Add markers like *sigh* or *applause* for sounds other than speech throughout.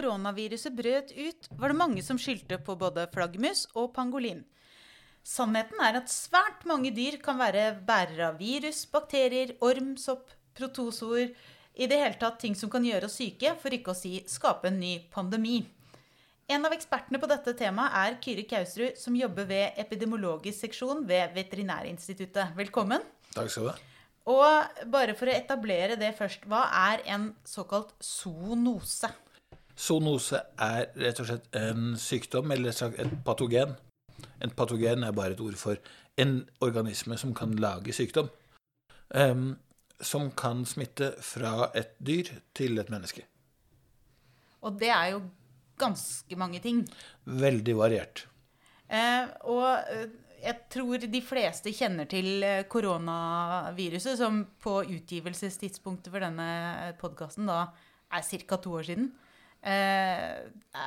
koronaviruset brøt ut, var det mange som skyldte på både flaggermus og pangolin. Sannheten er at svært mange dyr kan være bærere av virus, bakterier, orm, sopp, protozoer I det hele tatt ting som kan gjøre oss syke, for ikke å si skape en ny pandemi. En av ekspertene på dette temaet er Kyri Kausrud, som jobber ved epidemiologisk seksjon ved Veterinærinstituttet. Velkommen. Takk skal du ha. Og bare for å etablere det først, hva er en såkalt zoonose? Zoonose er rett og slett en sykdom, eller et patogen. En patogen er bare et ord for en organisme som kan lage sykdom. Um, som kan smitte fra et dyr til et menneske. Og det er jo ganske mange ting. Veldig variert. Eh, og eh, jeg tror de fleste kjenner til eh, koronaviruset, som på utgivelsestidspunktet for denne podkasten da er ca. to år siden. Eh,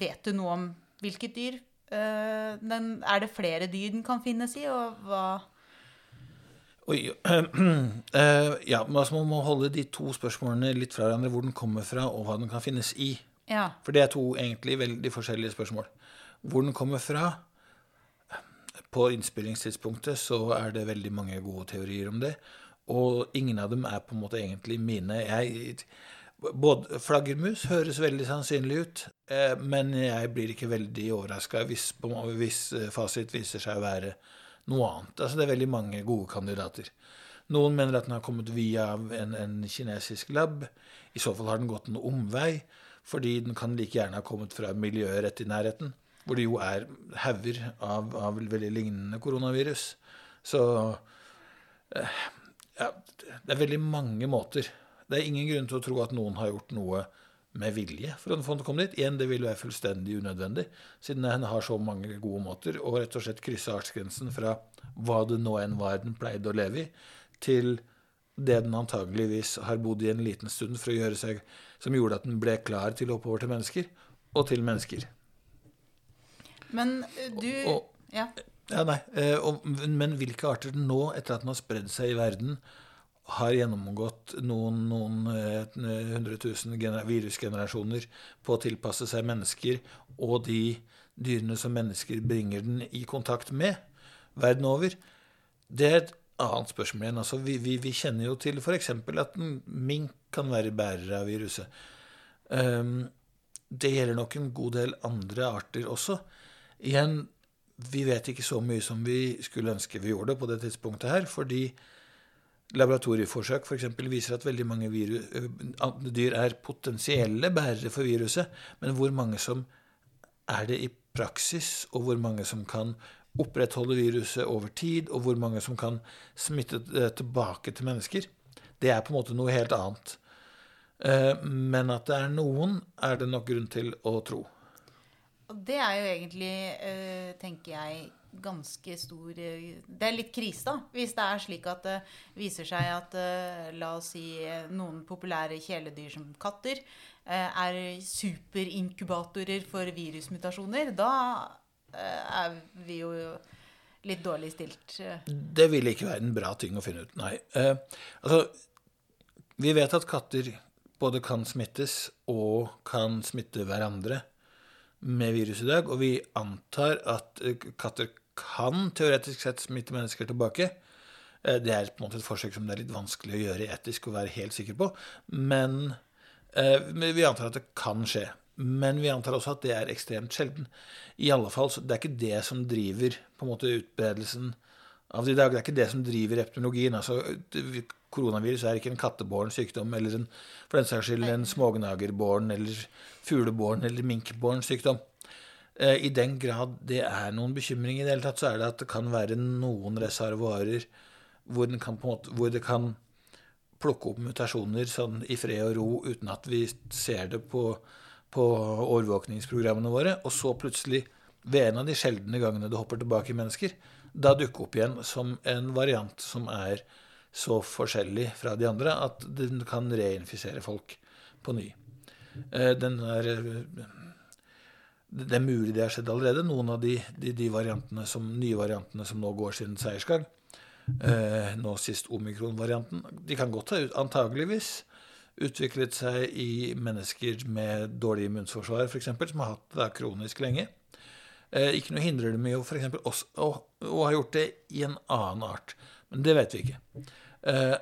vet du noe om hvilket dyr? Eh, den, er det flere dyr den kan finnes i, og hva Oi, uh, *clears throat* ja, man må holde de to spørsmålene litt fra hverandre. Hvor den kommer fra, og hva den kan finnes i. Ja. For det er to egentlig veldig forskjellige spørsmål. Hvor den kommer fra På innspillingstidspunktet så er det veldig mange gode teorier om det. Og ingen av dem er på en måte egentlig mine. Jeg, både Flaggermus høres veldig sannsynlig ut, eh, men jeg blir ikke veldig overraska hvis, hvis fasit viser seg å være noe annet. Altså Det er veldig mange gode kandidater. Noen mener at den har kommet via en, en kinesisk lab. I så fall har den gått en omvei, fordi den kan like gjerne ha kommet fra miljøet rett i nærheten, hvor det jo er hauger av, av, veldig lignende koronavirus. Så eh, ja, det er veldig mange måter. Det er ingen grunn til å tro at noen har gjort noe med vilje for til å komme dit. Igjen, det vil være fullstendig unødvendig, siden den har så mange gode måter å rett og slett krysse artsgrensen fra hva det nå enn var den pleide å leve i, til det den antageligvis har bodd i en liten stund for å gjøre seg, som gjorde at den ble klar til å hoppe over til mennesker, og til mennesker. Men eh, du og, og, Ja. ja nei, eh, og, men hvilke arter den nå, etter at den har spredd seg i verden, har gjennomgått noen, noen eh, hundre tusen virusgenerasjoner på å tilpasse seg mennesker og de dyrene som mennesker bringer den i kontakt med verden over, det er et annet spørsmål igjen. Altså, vi, vi, vi kjenner jo til f.eks. at en mink kan være bærer av viruset. Um, det gjelder nok en god del andre arter også. Igjen, vi vet ikke så mye som vi skulle ønske vi gjorde på det tidspunktet her, fordi Laboratorieforsøk for For viser at veldig mange virus, dyr er potensielle bærere for viruset, men hvor mange som er det i praksis, og hvor mange som kan opprettholde viruset over tid, og hvor mange som kan smitte det tilbake til mennesker, det er på en måte noe helt annet. Men at det er noen, er det nok grunn til å tro. Det er jo egentlig, tenker jeg, ganske stor Det er litt krise, da. Hvis det er slik at det viser seg at la oss si noen populære kjæledyr som katter er superinkubatorer for virusmutasjoner. Da er vi jo litt dårlig stilt. Det vil ikke være en bra ting å finne ut, nei. Eh, altså, vi vet at katter både kan smittes og kan smitte hverandre med virus i dag, og vi antar at katter kan teoretisk sett smitte mennesker tilbake. Det er på en måte et forsøk som det er litt vanskelig å gjøre etisk og være helt sikker på. Men eh, vi antar at det kan skje. Men vi antar også at det er ekstremt sjelden. I alle fall, så Det er ikke det som driver på en måte utbredelsen av det i dag. Det er ikke det som driver epidemiologien. Altså, koronavirus er ikke en kattebåren sykdom eller en, for den saks skyld en smågnagerbåren eller fuglebåren eller minkbåren sykdom. I den grad det er noen bekymring i det hele tatt, så er det at det kan være noen reservoarer hvor, måte, hvor det kan plukke opp mutasjoner sånn i fred og ro uten at vi ser det på, på overvåkningsprogrammene våre. Og så plutselig, ved en av de sjeldne gangene det hopper tilbake i mennesker, da dukke opp igjen som en variant som er så forskjellig fra de andre at den kan reinfisere folk på ny. Den er det er mulig det har skjedd allerede. Noen av de, de, de variantene som, nye variantene som nå går sin seiersgang, eh, nå sist omikron-varianten, de kan godt ha antageligvis utviklet seg i mennesker med dårlig immunforsvar, f.eks., som har hatt det kronisk lenge. Eh, ikke noe hindrer dem i å for også, å, å ha gjort det i en annen art. Men det vet vi ikke. Eh,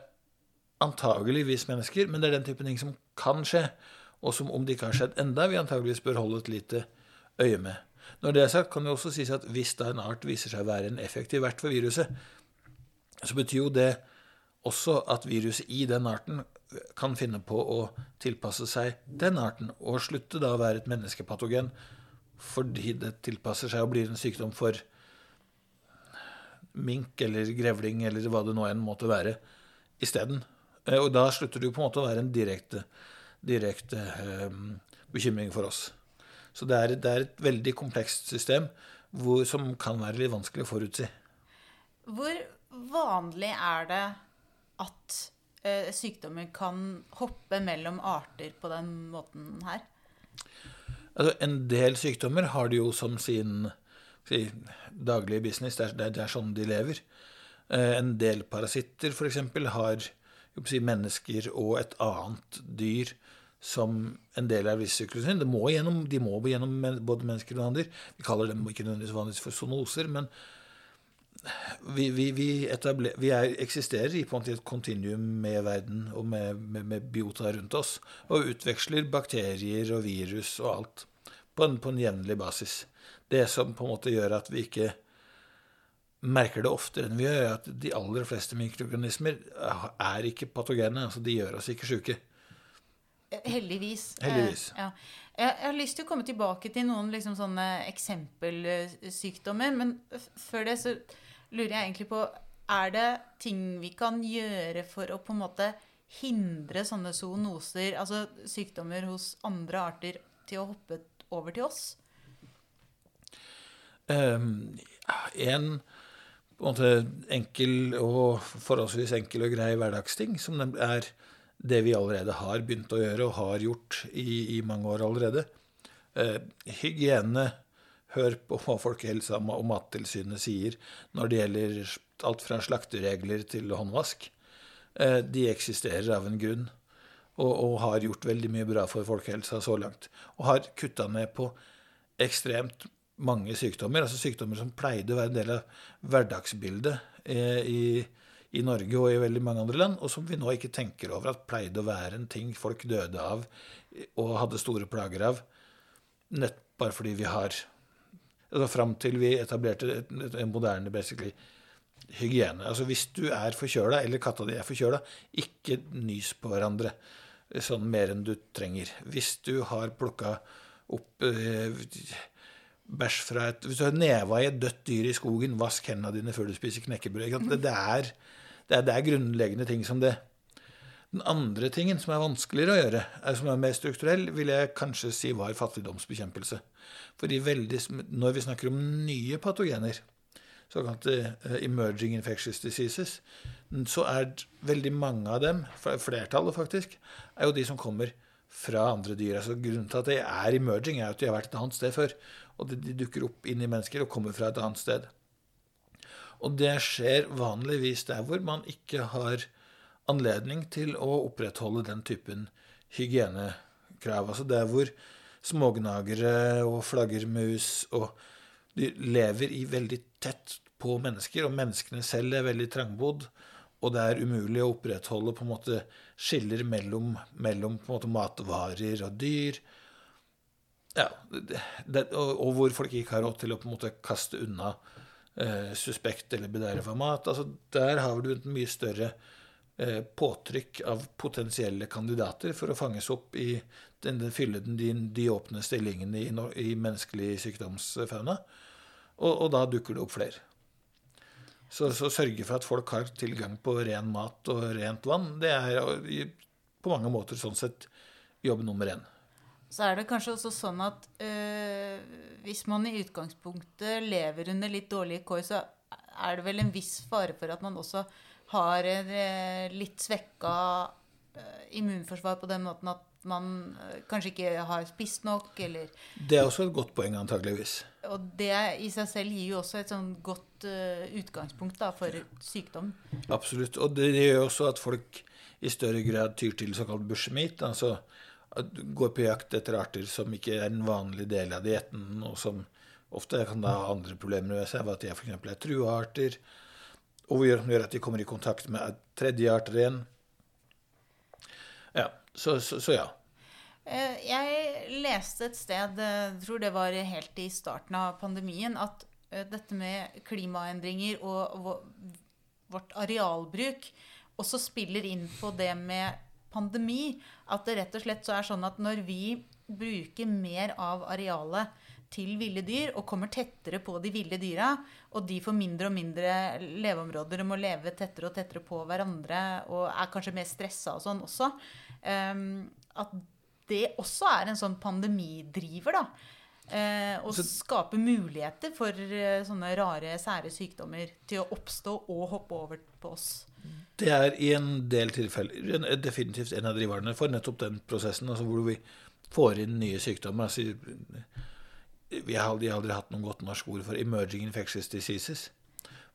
antageligvis mennesker, men det er den type ting som kan skje, og som om det ikke har skjedd enda, vi antageligvis bør holde et lite øye med. Når det er sagt, kan det også sies at hvis da en art viser seg å være en effektiv vert for viruset, så betyr jo det også at viruset i den arten kan finne på å tilpasse seg den arten, og slutte da å være et menneskepatogen fordi det tilpasser seg og blir en sykdom for mink eller grevling eller hva det nå enn måtte være, isteden. Eh, og da slutter det jo på en måte å være en direkte, direkte um, bekymring for oss. Så det er, det er, et veldig komplekst system hvor, som kan være litt vanskelig å forutsi. Hvor vanlig er det at eh, sykdommer kan hoppe mellom arter på den måten her? Altså, en del sykdommer har de jo som sin si, daglige business. Det er, det er, sånn de lever. Eh, en del parasitter f.eks. har si, mennesker og et annet dyr som en del av livssyklusen sin. De må gjennom, de må gjennom både mennesker og andre. Vi kaller dem ikke nødvendigvis for zoonoser, men vi, vi, vi, vi er, eksisterer i et kontinuum med verden og med, med, med, biota rundt oss, og utveksler bakterier og virus og alt på en, på en jevnlig basis. Det som på en måte gjør at vi ikke merker det oftere enn vi gjør, er at de aller fleste mikroorganismer er ikke patogene. altså De gjør oss ikke sjuke. Heldigvis. Heldigvis. Eh, ja. Jeg har lyst til å komme tilbake til noen liksom sånne eksempelsykdommer. Men før det så lurer jeg egentlig på Er det ting vi kan gjøre for å på en måte hindre sånne zoonoser, altså sykdommer hos andre arter, til å hoppe over til oss? Um, en på en måte enkel og forholdsvis enkel og grei hverdagsting som er det vi allerede har begynt å gjøre og har gjort i, i mange år allerede. Eh, hygiene Hør på hva Folkehelsa og Mattilsynet sier når det gjelder alt fra slakteregler til håndvask. Eh, de eksisterer av en grunn og, og, har gjort veldig mye bra for folkehelsa så langt. Og har kutta ned på ekstremt mange sykdommer, altså sykdommer som pleide å være en del av hverdagsbildet eh, i, i Norge og i veldig mange andre land, og som vi nå ikke tenker over at pleide å være en ting folk døde av og hadde store plager av, nett bare fordi vi har altså Fram til vi etablerte en moderne basically, hygiene. Altså Hvis du er forkjøla, eller katta di er forkjøla, ikke nys på hverandre sånn mer enn du trenger. Hvis du har plukka opp eh, bæsj fra et Hvis du har neva i et dødt dyr i skogen, vask hendene dine før du spiser knekkebrød. Det, det, er det er, det er grunnleggende ting som det. Den andre tingen som er vanskeligere å gjøre, er som er mer strukturell, vil jeg kanskje si var fattigdomsbekjempelse. Fordi veldig, når vi snakker om nye patogener, såkalte uh, emerging infectious diseases, så er veldig mange av dem, flertallet faktisk, er jo de som kommer fra andre dyr. Altså Grunnen til at de er emerging, er at de har vært et annet sted før. Og de dukker opp inn i mennesker og kommer fra et annet sted. Og det skjer vanligvis der hvor man ikke har anledning til å opprettholde den typen hygienekrav. Altså der hvor smågnagere og flaggermus og de lever i veldig tett på mennesker, og menneskene selv er veldig trangbodd. Og det er umulig å opprettholde på en måte skiller mellom, mellom måte matvarer og dyr. Ja, det, og, og, hvor folk ikke har råd til å på en måte kaste unna suspekt eller bederva mat. Altså, der har du et mye større eh, påtrykk av potensielle kandidater for å fanges opp i den fylle de, de, åpne stillingene i, i menneskelig sykdomsfauna. Og, og, da dukker det opp flere. Så, så sørge for at folk har tilgang på ren mat og rent vann, det er på mange måter sånn sett jobb nummer én så er det kanskje også sånn at øh, hvis man i utgangspunktet lever under litt dårlige kår, så er det vel en viss fare for at man også har en øh, litt svekka øh, immunforsvar på den måten at man kanskje ikke har spist nok, eller Det er også et godt poeng, antageligvis. Og det i seg selv gir jo også et sånn godt utgangspunkt da, for sykdom. Absolutt. Og det gjør også at folk i større grad tyr til såkalt bushmeat. Altså går på jakt etter arter som ikke er en vanlig del av dietten, og som ofte kan da ha andre problemer ved seg, ved at de f.eks. er truearter, og hvor gjør at de kommer i kontakt med tredje arter igjen. Ja, så, så, så ja. Eh, jeg leste et sted, jeg eh, tror det var helt i starten av pandemien, at eh, dette med klimaendringer og vårt arealbruk også spiller inn på det med pandemi. At det rett og slett så er sånn at når vi bruker mer av arealet til ville dyr og kommer tettere på de ville dyra, og de får mindre og mindre leveområder og må leve tettere og tettere på hverandre og er kanskje mer stressa og sånn også, um, at det også er en sånn pandemidriver, da. Eh, og så, skape muligheter for eh, sånne rare, sære sykdommer til å oppstå og hoppe over på oss. Det er i en del tilfeller definitivt en av driverne for nettopp den prosessen. Altså hvor vi får inn nye sykdommer. Altså, vi har aldri, aldri, hatt noe godt norsk ord for 'emerging infectious diseases'.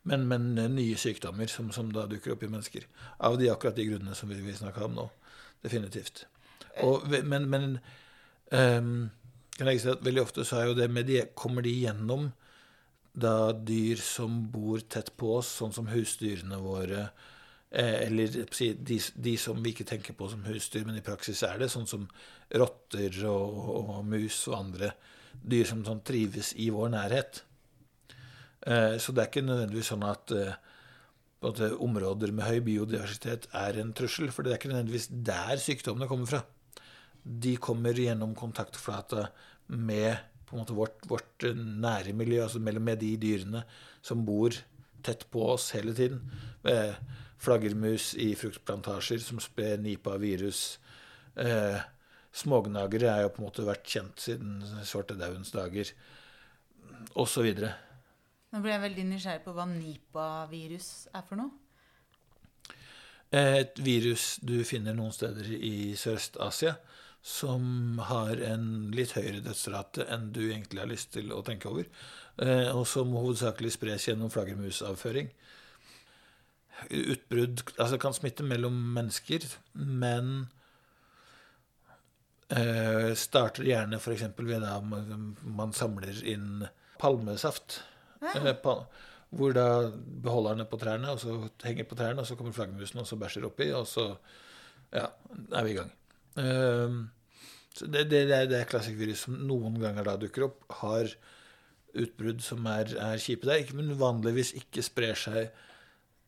Men, men eh, nye sykdommer som, som, da dukker opp i mennesker. Av de akkurat de grunnene som vi, vi snakka om nå. Definitivt. Og, men, men um, kan legge til at veldig ofte så er jo det med de, kommer de gjennom da dyr som bor tett på oss, sånn som husdyrene våre, eh, eller de, de, som vi ikke tenker på som husdyr, men i praksis er det, sånn som rotter og, og, mus og andre dyr som sånn trives i vår nærhet. Eh, så det er ikke nødvendigvis sånn at eh, områder med høy biodiversitet er en trussel, for det er ikke nødvendigvis der sykdommene kommer fra. De kommer gjennom kontaktflata med på en måte vårt, vårt nære miljø, altså mellom med de dyrene som bor tett på oss hele tiden. Eh, flaggermus i fruktplantasjer som sprer nipa-virus. Eh, smågnagere er jo på en måte vært kjent siden svartedaudens dager, osv. Nå ble jeg veldig nysgjerrig på hva nipa-virus er for noe. Et virus du finner noen steder i Sørøst-Asia som har en litt høyere dødsrate enn du egentlig har lyst til å tenke over, eh, og som hovedsakelig spres gjennom flaggermusavføring. Utbrudd altså kan smitte mellom mennesker, men eh, starter gjerne f.eks. ved at man samler inn palmesaft. Ja. Eh, hvor da beholderne på trærne, og så henger på trærne, og så kommer flaggermusen og så bæsjer oppi, og så ja, er vi i gang. Uh, det, det, det, klassikkvirus som noen ganger da dukker opp, har utbrudd som er, er kjipe. Det er ikke, men vanligvis ikke sprer seg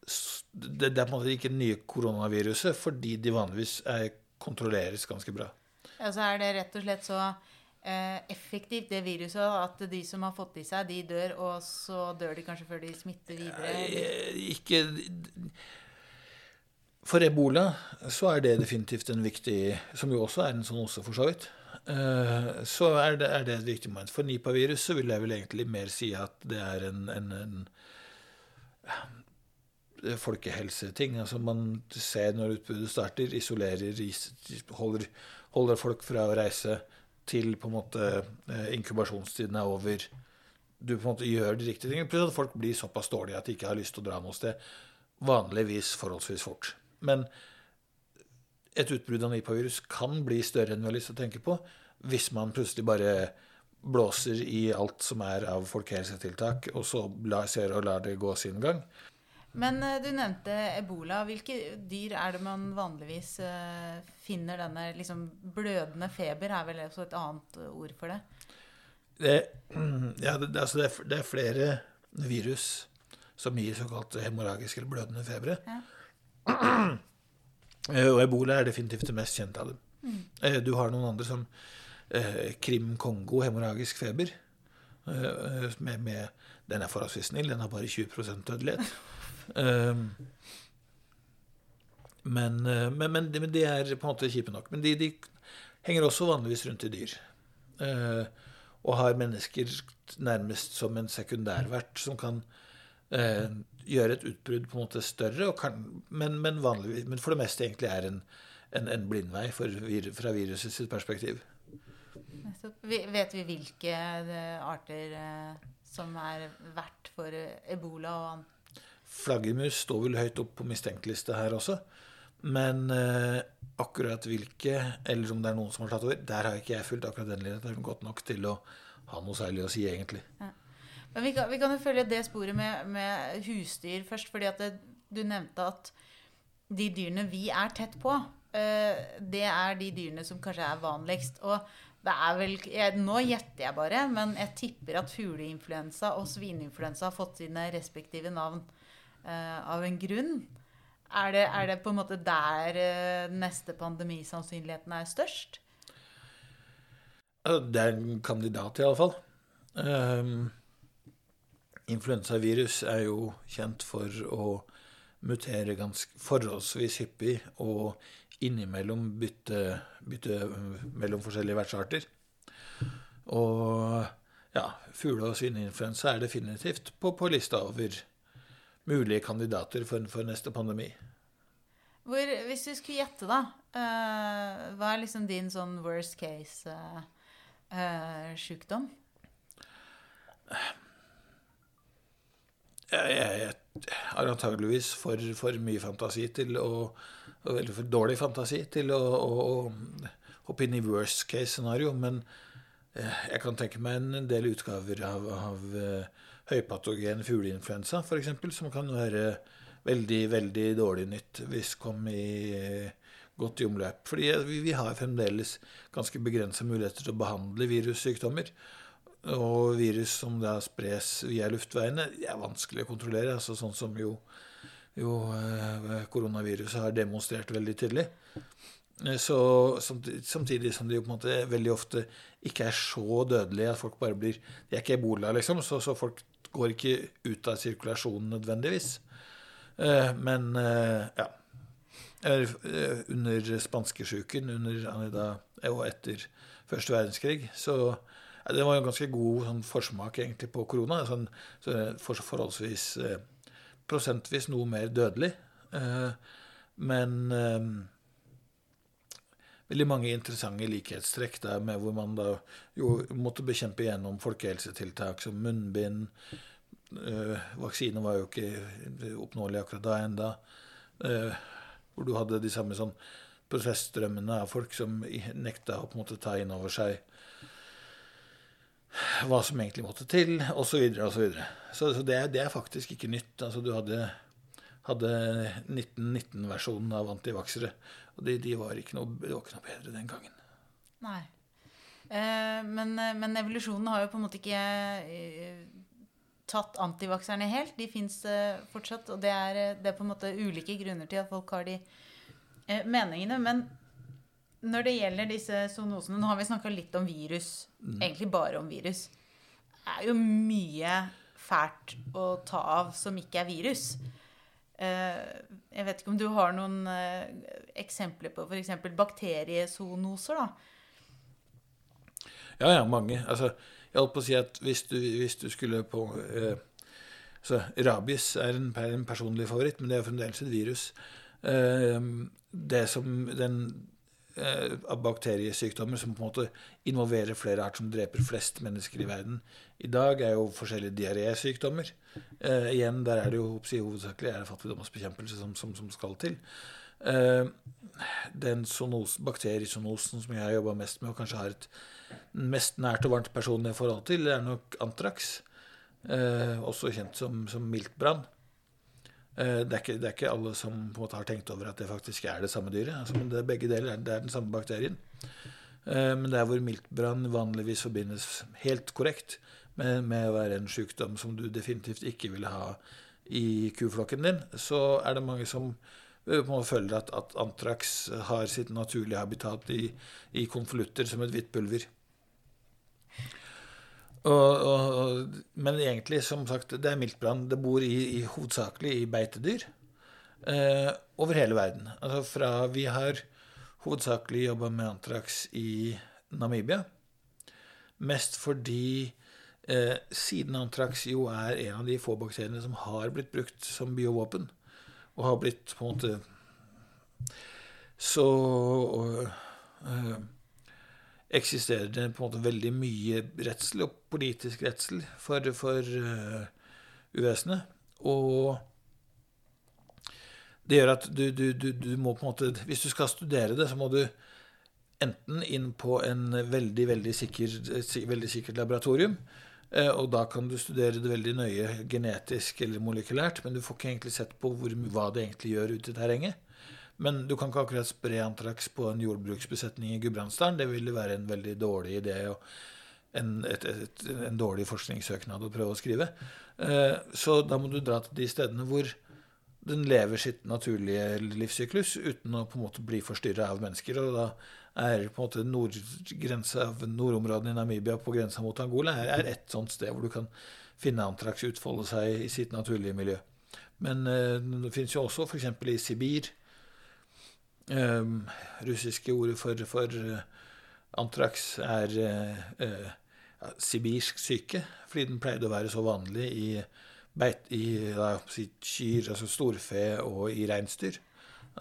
det, det, er på en måte ikke det nye koronaviruset, fordi de vanligvis er, kontrolleres ganske bra. Ja, så er det rett og slett så eh, effektivt, det viruset, at de som har fått i seg, de dør, og så dør de kanskje før de smitter videre? Ja, ikke for ebola så er det definitivt en viktig Som jo også er en sånn også, for så vidt. Eh, så er det, er det et viktig moment. For Nipa-viruset vil jeg vel egentlig mer si at det er en, en, en folkehelseting. Altså man ser når utbudet starter, isolerer, holder, holder, folk fra å reise til på en måte eh, inkubasjonstiden er over. Du på en måte gjør de riktige tingene. Plutselig at folk blir såpass dårlige at de ikke har lyst til å dra noe sted. Vanligvis forholdsvis fort. Men et utbrudd av nipavirus kan bli større enn vi har lyst til å tenke på hvis man plutselig bare blåser i alt som er av folkehelsetiltak, og så ser og lar det gå sin gang. Men eh, du nevnte ebola. Hvilke dyr er det man vanligvis uh, finner denne liksom, blødende feber? Er vel også et annet ord for det? det *clears throat* ja, det, altså det, er, det, er, flere virus som gir såkalt hemoragisk eller blødende febre. Ja. *clears throat* Eh, og ebola er definitivt det mest kjente av dem. Mm. Du har noen andre som eh, Krim Kongo, hemorragisk feber. Eh, med, med, den er forholdsvis snill. Den har bare 20 dødelighet. *laughs* um, men, men, men, men, de er på en måte kjipe nok. Men de, de henger også vanligvis rundt i dyr. Og har mennesker nærmest som en sekundærvert som kan uh, gjøre et utbrudd på en måte større, kan, men, men, vanlig, men, for det meste egentlig er en, en, en blindvei vir, fra virusets perspektiv. Vet vi hvilke eh, arter eh, som er verdt for ebola og Flaggermus står vel høyt opp på mistenkeliste her også. Men eh, akkurat hvilke, eller om det er noen som har tatt over, der har ikke jeg fulgt akkurat den linjen godt nok til å ha noe særlig å si, egentlig. Ja. Men vi kan, jo følge det sporet med, med husdyr først. fordi at det, du nevnte at de dyrene vi er tett på, eh, det er de dyrene som kanskje er vanligst. Og det er vel jeg, Nå gjetter jeg bare, men jeg tipper at fugleinfluensa og svineinfluensa har fått sine respektive navn eh, av en grunn. Er det, er det, på en måte der eh, neste pandemisannsynligheten er størst? Det er en kandidat, iallfall. Um, influensavirus er jo kjent for å mutere ganske forholdsvis hyppig og innimellom bytte, bytte mellom forskjellige vertsarter. Og ja, fugle- og svineinfluensa er definitivt på, på lista over mulige kandidater for, for neste pandemi. Hvor, hvis du skulle gjette, da, uh, hva er liksom din sånn worst case uh, uh, sjukdom? Jeg, har antageligvis for, for, mye fantasi til å Eller for dårlig fantasi til å, å, å hoppe inn i worst case scenario. Men jeg kan tenke meg en del utgaver av, av høypatogen fugleinfluensa, f.eks., som kan være veldig, veldig dårlig nytt hvis kom i godt i omløp. Fordi vi, vi har fremdeles ganske begrensa muligheter til å behandle virussykdommer. Og virus som da spres via luftveiene, er vanskelig å kontrollere. altså Sånn som jo, jo eh, koronaviruset har demonstrert veldig tydelig. Eh, så Samtidig som de på en måte veldig ofte ikke er så dødelige at folk bare blir De er ikke ebola, liksom, så, så folk går ikke ut av sirkulasjonen nødvendigvis. Eh, men ja. Under spanskesjuken under, og etter første verdenskrig så det var jo ganske god sånn, forsmak egentlig på korona. Sånn, så for, forholdsvis eh, prosentvis noe mer dødelig. Eh, men eh, veldig mange interessante likhetstrekk der med hvor man da jo måtte bekjempe gjennom folkehelsetiltak som munnbind. Eh, vaksine var jo ikke oppnåelig akkurat da enda. Eh, hvor du hadde de samme sånn prosessstrømmene av folk som nekta å på en ta inn over seg hva som egentlig måtte til, osv. Så, videre, og så, så, det, det, er faktisk ikke nytt. Altså, du hadde, hadde 1919-versjonen av antivaksere, og de, de var ikke noe, det var ikke noe bedre den gangen. Nei. Eh, men, men, evolusjonen har jo på en måte ikke eh, tatt antivakserne helt. De fins eh, fortsatt, og det er, det er, på en måte ulike grunner til at folk har de eh, meningene. Men når det gjelder disse zoonosene Nå har vi snakka litt om virus. Mm. Egentlig bare om virus. Det er jo mye fælt å ta av som ikke er virus. Eh, jeg vet ikke om du har noen eh, eksempler på f.eks. bakteriezoonoser, da? Ja, ja, mange. Altså, jeg holdt på å si at hvis du, hvis du skulle på eh, så Rabies er en, en, personlig favoritt, men det er fremdeles et virus. Eh, det som den bakteriesykdommer som på en måte involverer flere arter, som dreper flest mennesker i verden. I dag er jo forskjellige diarésykdommer. Eh, igjen, der er det jo hovedsakelig er fattigdomsbekjempelse som, som, som, skal til. Eh, den sonos, bakteriesonosen som jeg har jobba mest med, og kanskje har et mest nært og varmt personlig forhold til, det er nok antrax. Eh, også kjent som, som miltbrann. Eh, det er, ikke, det er, ikke, alle som på en måte har tenkt over at det faktisk er det samme dyret. Altså, men det er begge deler det er den samme bakterien. Eh, men der hvor miltbrann vanligvis forbindes helt korrekt med, med, å være en sykdom som du definitivt ikke ville ha i kuflokken din, så er det mange som må føler at, at antrax har sitt naturlige habitat i, i konvolutter som et hvitt pulver. Og, og, men egentlig, som sagt, det er miltbrann. Det bor i, i, hovedsakelig i beitedyr eh, over hele verden. Altså fra Vi har hovedsakelig jobba med antrax i Namibia. Mest fordi eh, siden antrax jo er en av de få bakteriene som har blitt brukt som biovåpen, og har blitt på en måte Så øh, eksisterer det på en måte veldig mye redsel, og politisk redsel, for, for uh, uvesenet. Og Det gjør at du, du, du, du må på en måte Hvis du skal studere det, så må du enten inn på en veldig, veldig, sikker, veldig sikkert laboratorium. Eh, og da kan du studere det veldig nøye genetisk eller molekylært, men du får ikke egentlig sett på hvor, hva det egentlig gjør ute i terrenget. Men du kan ikke akkurat spre antrax på en jordbruksbesetning i Gudbrandsdalen. Det ville være en veldig dårlig idé og en, et, et, en dårlig forskningssøknad å prøve å skrive. Eh, så da må du dra til de stedene hvor den lever sitt naturlige livssyklus uten å på en måte bli forstyrra av mennesker. Og da er på en måte av nordområdene i Namibia på grensa mot Angola er, er et sånt sted hvor du kan finne antrax utfolde seg i sitt naturlige miljø. Men eh, det finnes jo også f.eks. i Sibir. Eh, russiske ordet for, for uh, antrax er uh, uh, sibirsk syke, fordi den pleide å være så vanlig i beit i da, kyr, altså storfe, og i reinsdyr.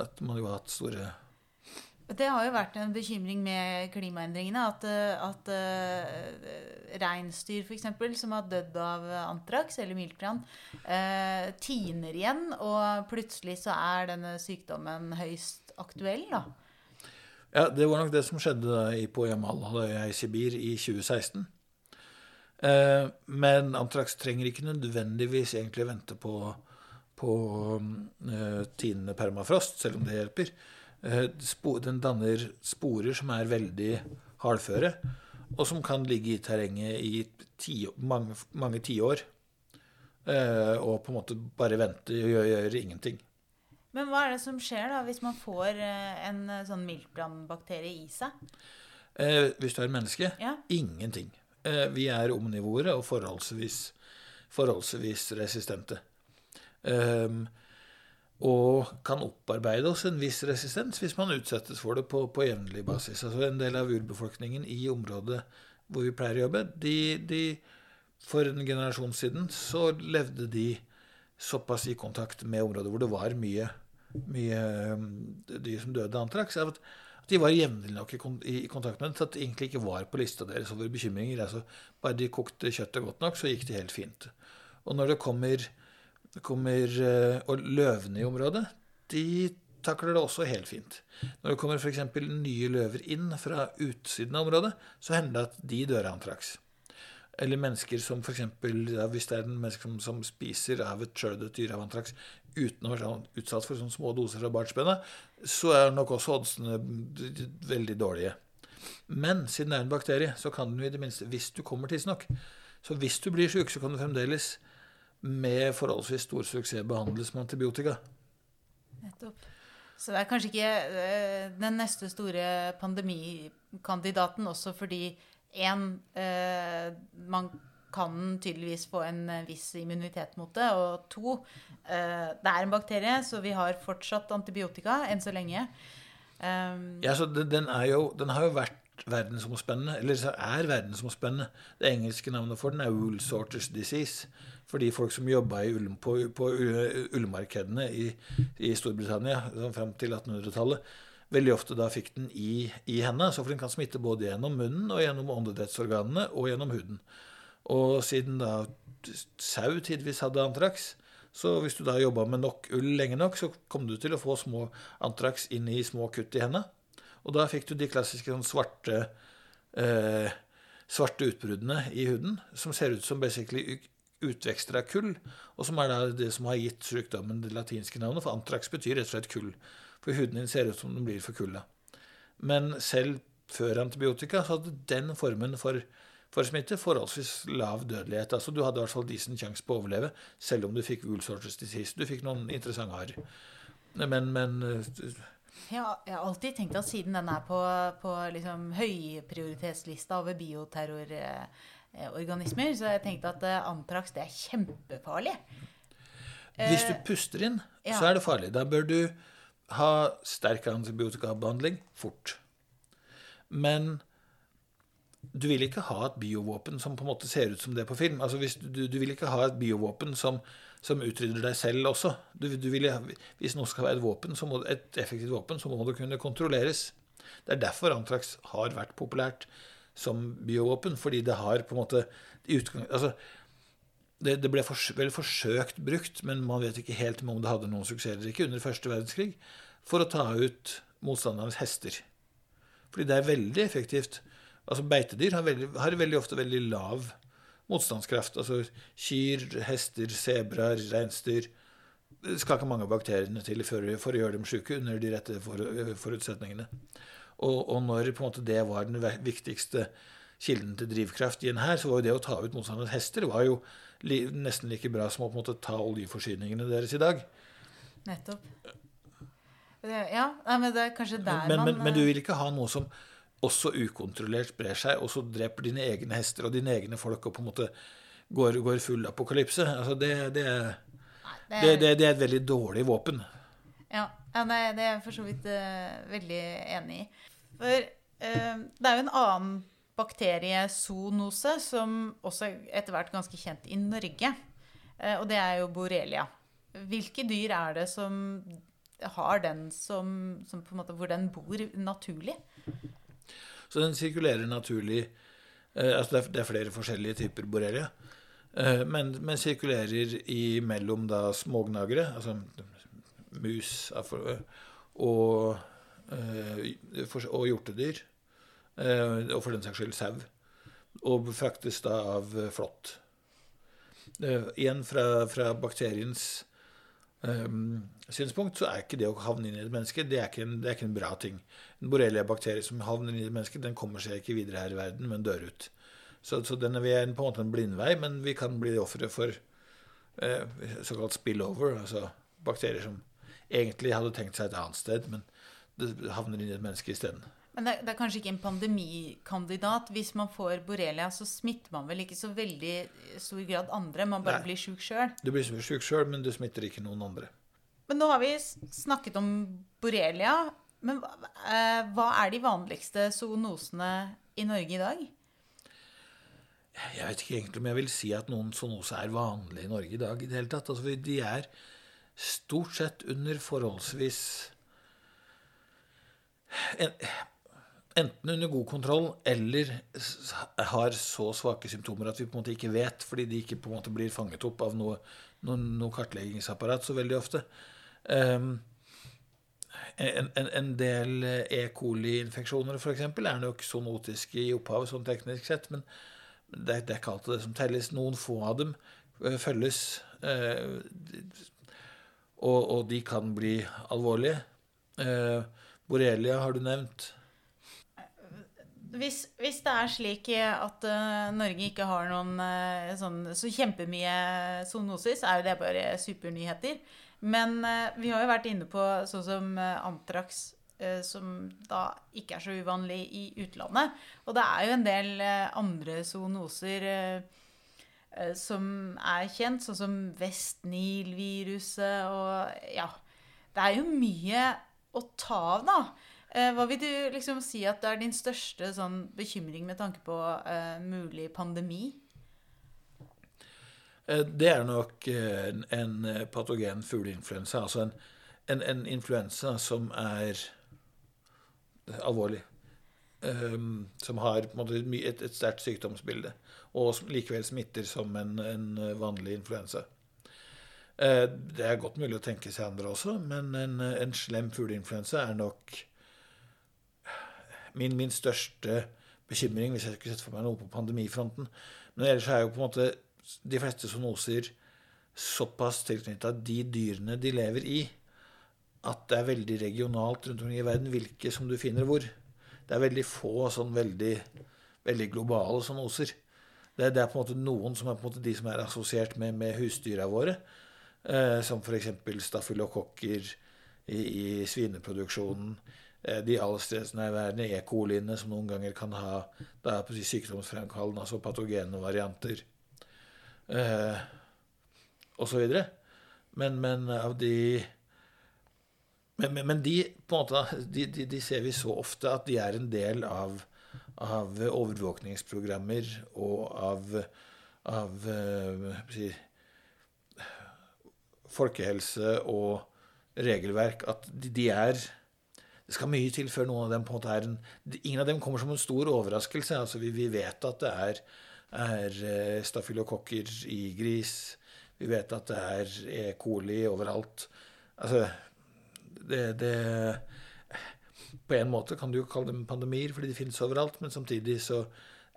At man jo har hatt store det har jo vært en bekymring med klimaendringene at, at uh, reinsdyr f.eks. som har dødd av antrax eller miltbrann, uh, tiner igjen, og plutselig så er denne sykdommen høyst aktuell, da. Ja, det var nok det som skjedde på Jamal-halvøya i Sibir i 2016. Eh, men Antrax trenger ikke nødvendigvis egentlig vente på, på uh, tinende permafrost, selv om det hjelper. Uh, den danner sporer som er veldig hardføre, og som kan ligge i terrenget i ti, mange, mange tiår. Og på en måte bare vente og gjøre, gjøre ingenting. Men hva er det som skjer da hvis man får en sånn miltbrannbakterie i seg? hvis du er menneske? Ja. Ingenting. Eh, vi er omnivore og forholdsvis, forholdsvis resistente. Um, og kan opparbeide oss en viss resistens hvis man utsettes for det på, på jevnlig basis. Altså En del av urbefolkningen i området hvor vi pleier å jobbe, de, de, for en generasjon siden så levde de såpass i kontakt med områder hvor det var mye, mye dyr som døde av antrax. At de var jevnlig nok i, kontakt med den, så at det egentlig ikke var på lista deres over bekymringer. Altså, bare de kokte kjøttet godt nok, så gikk det helt fint. Og når det kommer, kommer eh, Og løvene i området, de takler det også helt fint. Når det kommer f.eks. nye løver inn fra utsiden av området, så hender det at de dør av antrax. Eller mennesker som f.eks. Ja, hvis det er en menneske som, som spiser av et sjøldødt dyr av antrax uten å være sånn utsatt for sånne små doser fra barnsbenet, så er nok også oddsene veldig dårlige. Men siden det er en bakterie, så kan den jo i det minste, hvis du kommer tidsnok Så hvis du blir syk, så kan du fremdeles med forholdsvis stor suksess behandles med antibiotika. Nettopp. Så det er kanskje ikke øh, den neste store pandemikandidaten også fordi én man kan tydeligvis få en eh, viss immunitet mot det. Og to, eh, det er en bakterie, så vi har fortsatt antibiotika enn så lenge. Um, ja, så den, jo, den, har jo vært verdensomspennende, eller er verdensomspennende. Det engelske navnet for den er wool sorters disease. Fordi folk som jobba på, på ullmarkedene i, i, Storbritannia fram til 1800-tallet, veldig ofte da fikk den i, i hendene. Så for den kan smitte både gjennom munnen og gjennom åndedrettsorganene og gjennom huden. Og siden da sau tidvis hadde antrax, så hvis du da jobba med nok ull lenge nok, så kom du til å få små antrax inn i små kutt i hendene. Og da fikk du de klassiske sånn svarte, eh, svarte utbruddene i huden, som ser ut som basically utvekster av kull, og som er da det som har gitt sykdommen det latinske navnet. For antrax betyr rett og slett kull. For huden din ser ut som den blir for kulda. Men selv før antibiotika så hadde den formen for for smitte forholdsvis lav dødelighet. Altså Du hadde i hvert fall decent sjanse på å overleve, selv om du fikk Woolsorters disease. Du fikk noen interessante arr. Men, men eh, jeg har alltid tenkt at siden den er på, på liksom høyprioritetslista over bioterrororganismer, så har jeg tenkt at eh, antrax det er kjempefarlig. Hvis du puster inn, ja. så er det farlig. Da bør du ha sterk antibiotikabehandling fort. Men du vil ikke ha et biovåpen som på en måte ser ut som det på film. Altså du, du, vil ikke ha et biovåpen som, som utrydder deg selv også. Du, du vil, hvis noe skal være et våpen, må, et effektivt våpen, så må det kunne kontrolleres. Det er derfor antrax har vært populært som biovåpen, fordi det har på en måte altså, det, det ble fors vel forsøkt brukt, men man vet ikke helt om det hadde noen suksess eller ikke, under første verdenskrig, for å ta ut motstandernes hester. Fordi det er veldig effektivt. Altså Beitedyr har veldig, har veldig ofte veldig lav motstandskraft. Altså kyr, hester, sebraer, reinsdyr. Det skal ikke mange bakteriene til for, for å gjøre dem syke under de rette for, forutsetningene. Og, og, når på en måte det var den viktigste kilden til drivkraft i en hær, så var jo det å ta ut motstanderens hester var jo li, nesten like bra som å på en måte ta oljeforsyningene deres i dag. Nettopp. Ja, men det er kanskje der men, man men, men, du vil ikke ha noe som også ukontrollert sprer seg, og så dreper dine egne hester og dine egne folk og på en måte går, går full apokalypse. Altså det, det, det, det, det er et veldig dårlig våpen. Ja, ja det, er jeg for så vidt uh, veldig enig i. For uh, det er jo en annen bakteriezoonose som også er etter hvert ganske kjent i Norge. Uh, og det er jo borrelia. Hvilke dyr er det som har den som, som på en måte, hvor den bor naturlig? Så den sirkulerer naturlig. Eh, altså det, er, det er flere forskjellige typer borrelia. Eh, men, men sirkulerer imellom da smågnagere, altså mus og, eh, og hjortedyr. Og for den saks skyld sau. Og fraktes da av flått. Igjen fra, fra bakteriens synspunkt så er ikke det å havne inn i et menneske det er en, er ikke en bra ting. En borrelia-bakterie som havner i mennesket, menneske, den kommer seg ikke videre her i verden, men dør ut. Så, så den er, vi er på en måte en blindvei, men vi kan bli ofre for eh, såkalt spillover, altså bakterier som egentlig hadde tenkt seg et annet sted, men det havner inn i et menneske isteden. Men det, det, er kanskje ikke en pandemikandidat. Hvis man får borrelia, så smitter man vel ikke så veldig stor grad andre. Man bare Nei. blir sjuk sjøl. Du blir sjuk sjøl, men du smitter ikke noen andre. Men nå har vi snakket om borrelia. Men eh, hva er de vanligste zoonosene i Norge i dag? Jeg vet ikke egentlig om jeg vil si at noen zoonose er vanlig i Norge i dag. i det hele tatt. Altså, de er stort sett under forholdsvis enten under god kontroll eller har så svake symptomer at vi på en måte ikke vet, fordi de ikke på en måte blir fanget opp av noe, noe, noe kartleggingsapparat så veldig ofte. Um, en, en, en, del E. coli-infeksjoner f.eks. er nok zoonotiske i opphavet, sånn teknisk sett, men det, det, er ikke alltid det som telles. Noen få av dem uh, følges, uh, og, og, de kan bli alvorlige. Uh, borrelia har du nevnt. Hvis, hvis, det er slik at uh, Norge ikke har noen uh, sånn, så kjempemye zoonosis, er jo det bare supernyheter. Men uh, vi har jo vært inne på sånn som antrax, som da ikke er så uvanlig i utlandet. Og det er jo en del andre zoonoser som er kjent, sånn som Vest-Nil-viruset og Ja. Det er jo mye å ta av, da. Eh, hva vil du liksom si at det er din største sånn, bekymring med tanke på uh, mulig pandemi? Eh, det er nok en, en patogen fugleinfluensa. Altså en, en, en, influensa som er alvorlig. Um, som har måte, et, et sterkt sykdomsbilde. Og som likevel smitter som en, vanlig influensa. Det er godt mulig å tenke seg andre også, men en, slem fugleinfluensa er nok min, min, største bekymring hvis jeg skulle sett for meg noe på pandemifronten. Men ellers er jo på en måte de fleste zoonoser såpass tilknytta de dyrene de lever i, at det er veldig regionalt rundt omkring i verden hvilke som du finner hvor. Det er veldig få sånn veldig, veldig globale zoonoser. Det, det, er på en måte noen som er på en måte de som er assosiert med, med husdyra våre. Eh, som f.eks. stafylokokker i, i svineproduksjonen. Eh, de allstedsnærværende E. coliene som noen ganger kan ha da sykdomsfremkallende, altså patogene varianter eh, osv. Men, men av de men, men, men, de på en måte, de, de, de, ser vi så ofte at de er en del av, av overvåkningsprogrammer og av, av uh, si, folkehelse og regelverk. At de, de er det skal mye til før noen av dem på en måte er en Ingen av dem kommer som en stor overraskelse. altså Vi, vi vet at det er er eh, stafylokokker i gris. Vi vet at det er E. coli overalt. Altså det, det På en måte kan du jo kalle dem pandemier fordi de finnes overalt, men samtidig så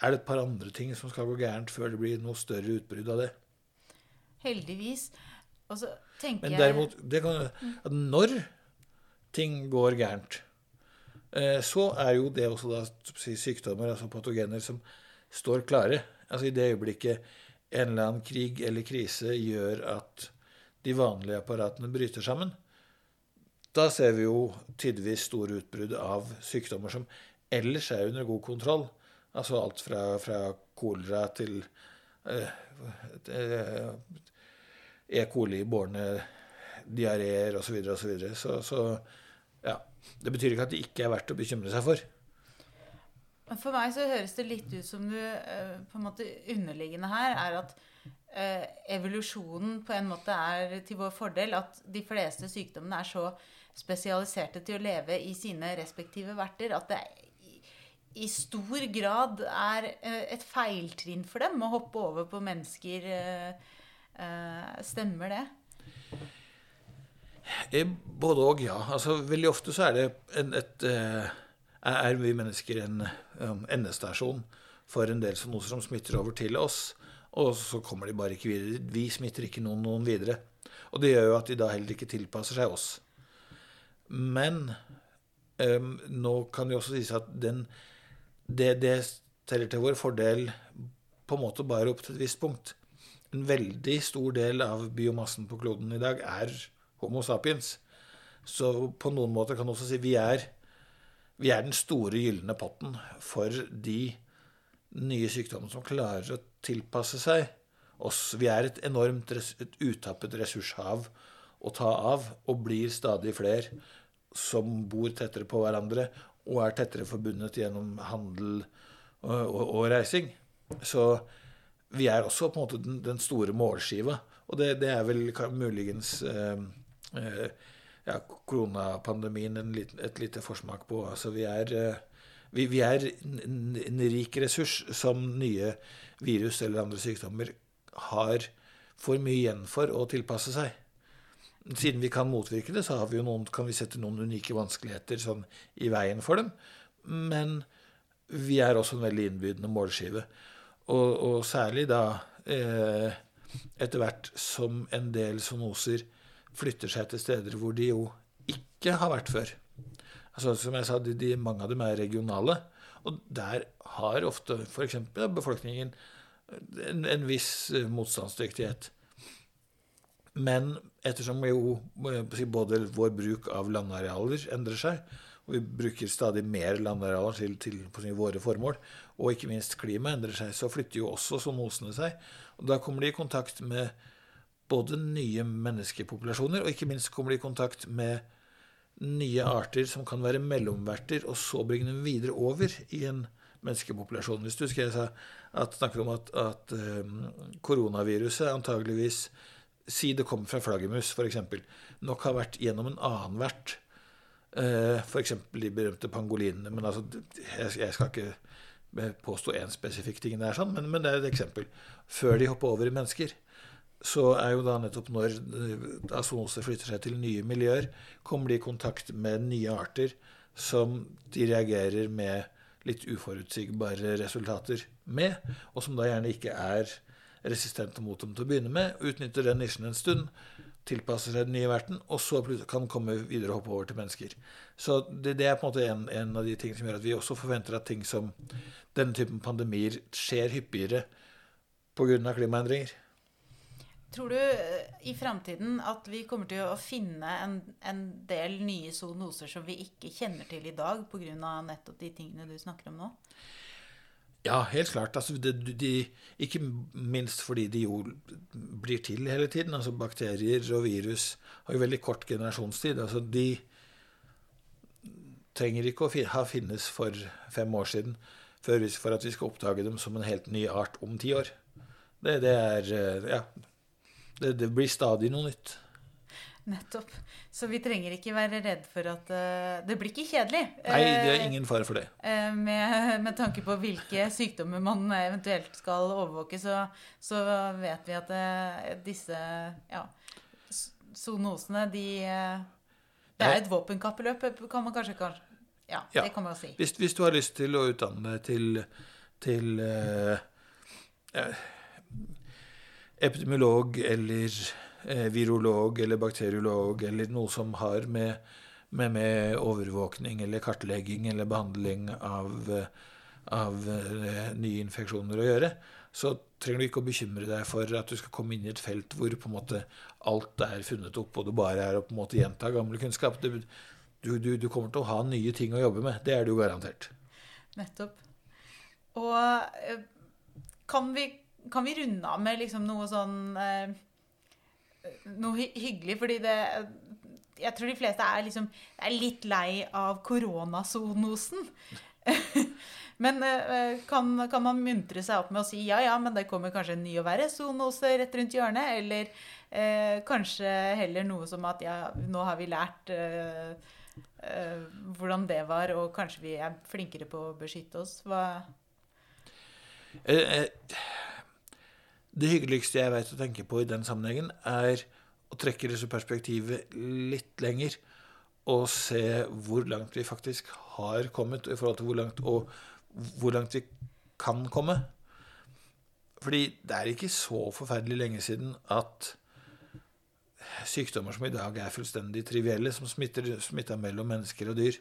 er det et par andre ting som skal gå gærent før det blir noe større utbrudd av det. Heldigvis. Og så tenker Men derimot, det kan, når ting går gærent, eh, så er jo det også da sykdommer, altså patogener, som står klare. Altså I det øyeblikket en eller annen krig eller krise gjør at de vanlige apparatene bryter sammen, da ser vi jo tidvis store utbrudd av sykdommer som ellers er under god kontroll. Altså alt fra, fra kolera til eh, eh, E. coli-bårne diareer osv. osv. Så, så Så ja. Det betyr ikke at det ikke er verdt å bekymre seg for. For meg så høres det litt ut som du eh, på en måte underliggende her er at eh, evolusjonen på en måte er til vår fordel. At de fleste sykdommene er så spesialiserte til å leve i sine respektive verter at det i, stor grad er eh, et feiltrinn for dem å hoppe over på mennesker. stemmer det? Både og, ja. Altså, veldig ofte så er det en, et Er vi mennesker en um, endestasjon for en del noe som smitter over til oss. Og så kommer de bare ikke videre. Vi smitter ikke noen, noen videre. Og det gjør jo at de da heller ikke tilpasser seg oss. Men um, nå kan det også sies at den, det, det teller til vår fordel på en måte bare opp til et visst punkt. En veldig stor del av biomassen på kloden i dag er Homo sapiens. Så på noen måter kan du også si vi er, vi er den store gylne potten for de nye sykdommene som klarer å tilpasse seg oss. Vi er et enormt res- et utappet ressurshav å ta av, og blir stadig flere som bor tettere på hverandre og er tettere forbundet gjennom handel og, og, og reising. Så vi er også på en måte den, den store målskiva. Og det, det er vel muligens eh, eh, ja, koronapandemien en liten, et lite forsmak på. Altså vi er, eh, vi, vi er en, rik ressurs som nye virus eller andre sykdommer har for mye igjen for å tilpasse seg. Siden vi kan motvirke det, så vi noen, kan vi sette noen unike vanskeligheter sånn, i veien for dem. Men vi er også en veldig innbydende målskive. Og, og særlig da eh, etter hvert som en del zoonoser flytter seg til steder hvor de jo ikke har vært før. Altså, som jeg sa, de, de, Mange av dem er regionale. Og der har ofte f.eks. befolkningen en, en viss eh, motstandsdyktighet. Men ettersom jo både vår bruk av landarealer endrer seg, og vi bruker stadig mer landarealer til, til på våre formål, og ikke minst klimaet endrer seg, så flytter jo også zoonosene seg. Og da kommer de i kontakt med både nye menneskepopulasjoner, og ikke minst kommer de i kontakt med nye arter som kan være mellomverter, og så bringe dem videre over i en menneskepopulasjon. Hvis du husker at, snakker om at, at um, koronaviruset antageligvis Si det kommer fra flaggermus, f.eks. Nok har vært gjennom en annen vert. Uh, f.eks. de berømte pangolinene. Men altså, jeg, jeg skal ikke påstå én spesifikk ting, det er sånn, men, men det er et eksempel. Før de hopper over i mennesker, så er jo da nettopp når da flytter seg til nye miljøer, kommer de i kontakt med nye arter som de reagerer med litt uforutsigbare resultater med, og som da gjerne ikke er resistente mot dem til å begynne med, utnytter den nisjen en stund, tilpasser seg den nye verten, og så kan komme videre og hoppe over til mennesker. Så det, det er på en måte en, en av de tingene som gjør at vi også forventer at ting som denne typen pandemier skjer hyppigere pga. klimaendringer. Tror du eh, i framtiden at vi kommer til å finne en, en del nye zoonoser som vi ikke kjenner til i dag, pga. nettopp de tingene du snakker om nå? Ja, helt klart. Altså, de, de, ikke minst fordi de jo blir til hele tiden. Altså, bakterier og virus har jo veldig kort generasjonstid. Altså, de trenger ikke å ha finnes for fem år siden for at vi skal oppdage dem som en helt ny art om ti år. Det, det er eh, Ja. Det, det blir stadig noe nytt. Nettopp. Så vi trenger ikke være redd for at uh, Det blir ikke kjedelig. Nei, det er eh, ingen fare for det. Uh, med, med tanke på hvilke sykdommer man eventuelt skal overvåke, så, så vet vi at uh, disse ja, zoonosene, de Det er et våpenkappløp, kan man kanskje, kanskje Ja, Ja. det kan man jo si. Hvis, hvis du har lyst til å utdanne deg til, til epidemiolog eller eh, virolog eller bakteriolog eller noe som har med, med, med overvåkning eller kartlegging eller behandling av, av eh, nye infeksjoner å gjøre, så trenger du ikke å bekymre deg for at du skal komme inn i et felt hvor på en måte alt er funnet opp, og det bare er å på en måte gjenta gammel kunnskap. Du, du, du kommer til å ha nye ting å jobbe med. Det er det jo garantert. Nettopp. Og eh, kan vi, kan vi runde av med liksom noe sånn eh, Noe hyggelig, fordi det Jeg tror de fleste er liksom er litt lei av koronasonosen *laughs* Men eh, kan, kan man muntre seg opp med å si ja, ja, men det kommer kanskje en ny og verre zoonose rett rundt hjørnet? Eller eh, kanskje heller noe som at ja, nå har vi lært eh, eh, hvordan det var, og kanskje vi er flinkere på å beskytte oss. Hva Eh, eh, Det hyggeligste jeg vet å tenke på i den sammenhengen, er å trekke dette perspektivet litt lenger og se hvor langt vi faktisk har kommet, i forhold til hvor langt, og hvor langt vi kan komme. Fordi det er ikke så forferdelig lenge siden at sykdommer som i dag er fullstendig trivielle, som smitter, smitta mellom mennesker og dyr,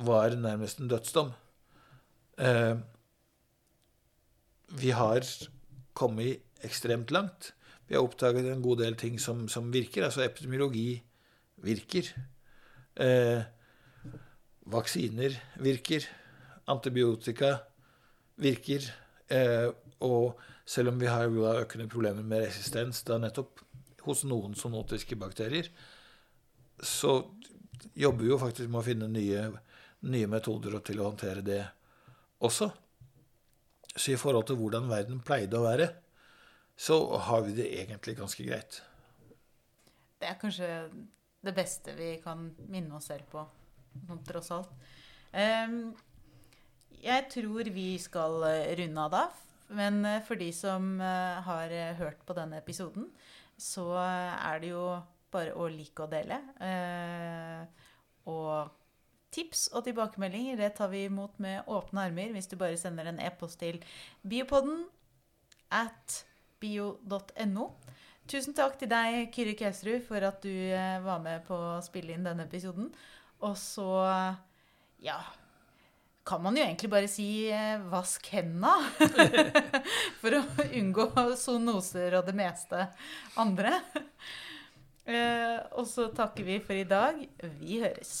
var nærmest en dødsdom. Eh, vi har kommet ekstremt langt. Vi har oppdaget en god del ting som, som virker. Altså epidemiologi virker. Eh, vaksiner virker. Antibiotika virker. Eh, og selv om vi har jo da økende problemer med resistens da nettopp hos noen sonotiske bakterier, så jobber vi jo faktisk med å finne nye, nye metoder til å håndtere det også. Så i forhold til hvordan verden pleide å være, så har vi det egentlig ganske greit. Det er kanskje det beste vi kan minne oss selv på, sånn tross alt. Ehm, jeg tror vi skal eh, runde av da. Men eh, for de som eh, har hørt på denne episoden, så er det jo bare å like og dele. Eh, tips og tilbakemeldinger det tar vi imot med åpne armer hvis du bare sender en e-post til biopodden at bio.no. Tusen takk til deg, Kyrre Kausrud, for at du eh, var med på å spille inn denne episoden. Og så, ja Kan man jo egentlig bare si eh, vask henda. *laughs* for å unngå zoonoser og det meste andre. Eh, og så takker vi for i dag. Vi høres.